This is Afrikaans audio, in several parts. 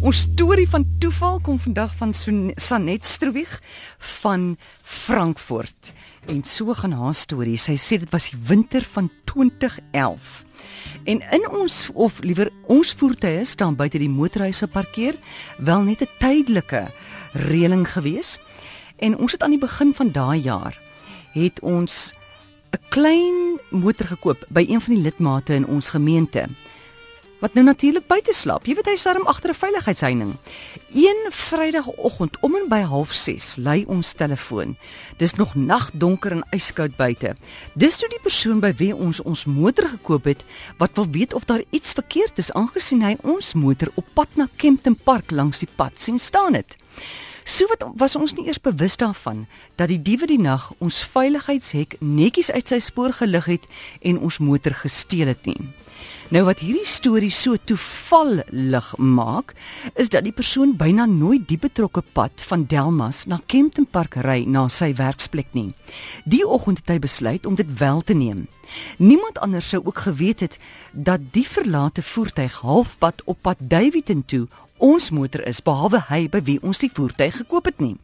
Ons storie van toeval kom vandag van Sanet Stroewig van Frankfurt. En so gaan haar storie. Sy sê dit was die winter van 2011. En in ons of liewer ons voertuie staan buite die motorhuise parkeer, wel net 'n tydelike reëling gewees. En ons het aan die begin van daai jaar het ons 'n klein motor gekoop by een van die lidmate in ons gemeente wat nou natuurlik buite slaap. Jy weet hy staan agter 'n veiligheidsheining. Een Vrydagoggend om en by 06:30 lui ons telefoon. Dis nog nagdonker en yskoud buite. Dis toe die persoon by wie ons ons motor gekoop het wat wil weet of daar iets verkeerd is aangesien hy ons motor op pad na Kempton Park langs die pad sien staan het. So wat was ons nie eers bewus daarvan dat die diewe die nag ons veiligheidshek netjies uit sy spoor gelig het en ons motor gesteel het nie. Nou wat hierdie storie so toevallig maak, is dat die persoon byna nooit die betrokke pad van Delmas na Kempton Park ry na sy werksplek nie. Die oggend het hy besluit om dit wel te neem. Niemand anders sou ook geweet het dat die verlate voertuig halfpad op pad Davidton toe ons motor is behalwe hy by wie ons die voertuig gekoop het nie.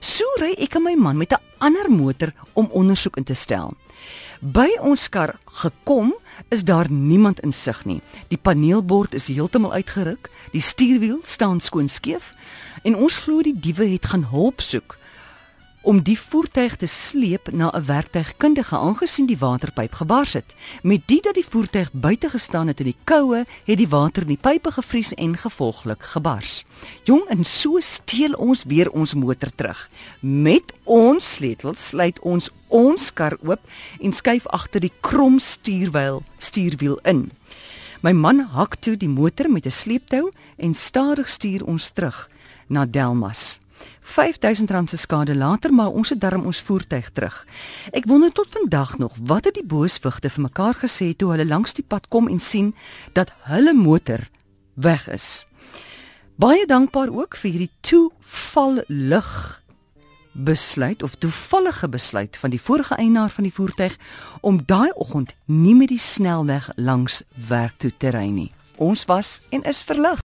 So ry ek en my man met 'n ander motor om ondersoek in te stel. By ons kar gekom is daar niemand in sig nie. Die paneelbord is heeltemal uitgeruk, die stuurwiel staan skoon skeef en ons glo die diewe het gaan hulp soek om die voertuig te sleep na 'n werktuigkundige aangesien die waterpyp gebars het. Met dit dat die voertuig buite gestaan het in die koue, het die water in die pype gevries en gevolglik gebars. Jong, en so steel ons weer ons motor terug. Met ons sleutels sluit ons ons kar oop en skuif agter die krom stuurwiel stuurwiel in. My man hak toe die motor met 'n sleeptou en stadig stuur ons terug na Delmas. R5000 se skade later, maar ons het darm ons voertuig terug. Ek wonder tot vandag nog wat het die booswigte vir mekaar gesê toe hulle langs die pad kom en sien dat hulle motor weg is. Baie dankbaar ook vir hierdie toevallig besluit of toevallige besluit van die vorige eienaar van die voertuig om daai oggend nie met die snelweg langs werk toe te ry nie. Ons was en is verlig.